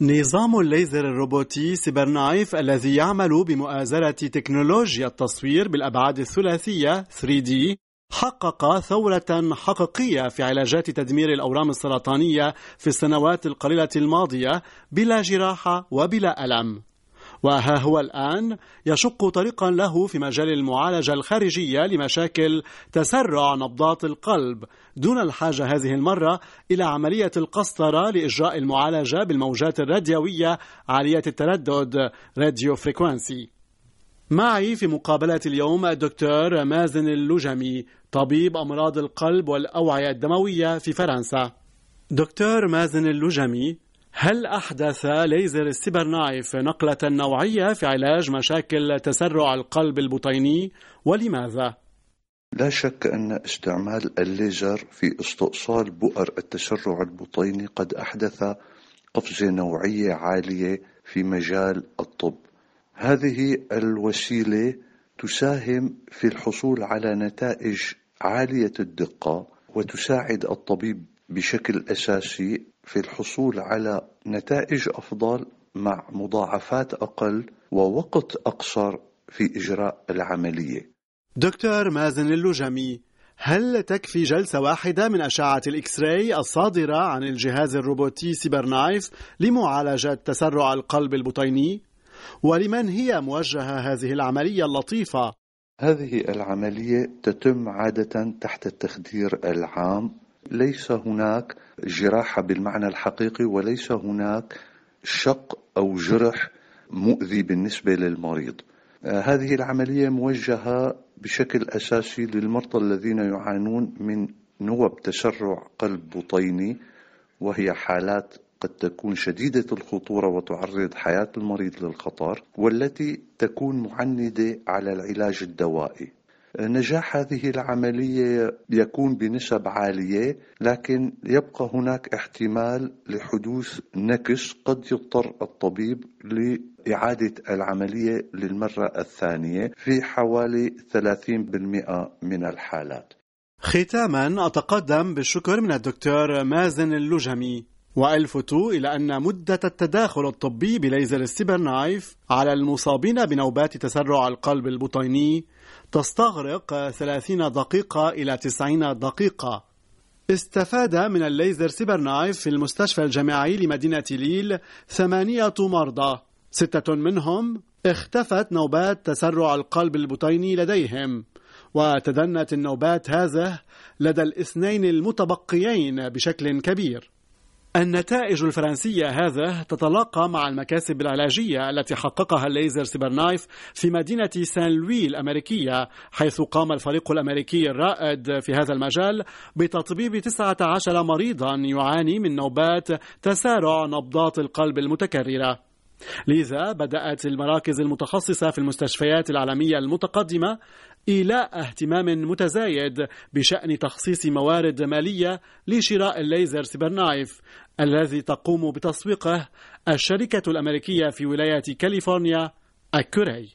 نظام الليزر الروبوتي CyberKnife الذي يعمل بمؤازرة تكنولوجيا التصوير بالأبعاد الثلاثية 3D حقق ثورة حقيقية في علاجات تدمير الأورام السرطانية في السنوات القليلة الماضية بلا جراحة وبلا ألم. وها هو الآن يشق طريقا له في مجال المعالجة الخارجية لمشاكل تسرع نبضات القلب. دون الحاجة هذه المرة إلى عملية القسطرة لإجراء المعالجة بالموجات الراديوية عالية التردد radio frequency. معي في مقابلة اليوم الدكتور مازن اللجمي طبيب أمراض القلب والأوعية الدموية في فرنسا. دكتور مازن اللجمي هل أحدث ليزر ال CyberKnife نقلة نوعية في علاج مشاكل تسرع القلب البطيني ولماذا؟ لا شك أن استعمال الليزر في استئصال بؤر التسرع البطيني قد أحدث قفزة نوعية عالية في مجال الطب هذه الوسيلة تساهم في الحصول على نتائج عالية الدقة وتساعد الطبيب بشكل أساسي في الحصول على نتائج أفضل مع مضاعفات أقل ووقت أقصر في إجراء العملية دكتور مازن اللجمي هل تكفي جلسة واحدة من أشعة ال X-ray الصادرة عن الجهاز الروبوتي CyberKnife لمعالجة تسرع القلب البطيني؟ ولمن هي موجهة هذه العملية اللطيفة؟ هذه العملية تتم عادة تحت التخدير العام ليس هناك جراحة بالمعنى الحقيقي وليس هناك شق أو جرح مؤذي بالنسبة للمريض. آه، هذه العملية موجهة بشكل أساسي للمرضى الذين يعانون من نوب تسرع قلب بطيني وهي حالات قد تكون شديدة الخطورة وتعرض حياة المريض للخطر والتي تكون معندة على العلاج الدوائي. نجاح هذه العملية يكون بنسب عالية لكن يبقى هناك احتمال لحدوث نكس قد يضطر الطبيب لإعادة العملية للمرة الثانية في حوالي 30% من الحالات. ختاما أتقدم بالشكر من الدكتور مازن اللجمي. وألفت إلى أن مدة التداخل الطبي بليزر ال CyberKnife على المصابين بنوبات تسرع القلب البطيني تستغرق 30 دقيقة إلى 90 دقيقة. استفاد من الليزر CyberKnife في المستشفى الجامعي لمدينة ليل ثمانية مرضى. ستة منهم اختفت نوبات تسرع القلب البطيني لديهم وتدنت النوبات هذه لدى الاثنين المتبقيين بشكل كبير. النتائج الفرنسية هذا تتلاقى مع المكاسب العلاجية التي حققها الليزر CyberKnife في مدينة سان لوي الأمريكية حيث قام الفريق الأمريكي الرائد في هذا المجال بتطبيب 19 مريضا يعاني من نوبات تسارع نبضات القلب المتكررة. لذا بدأت المراكز المتخصصة في المستشفيات العالمية المتقدمة إيلاء اهتمام متزايد بشأن تخصيص موارد مالية لشراء الليزر سيبرنايف الذي تقوم بتسويقه الشركة الأمريكية في ولاية كاليفورنيا أكوري.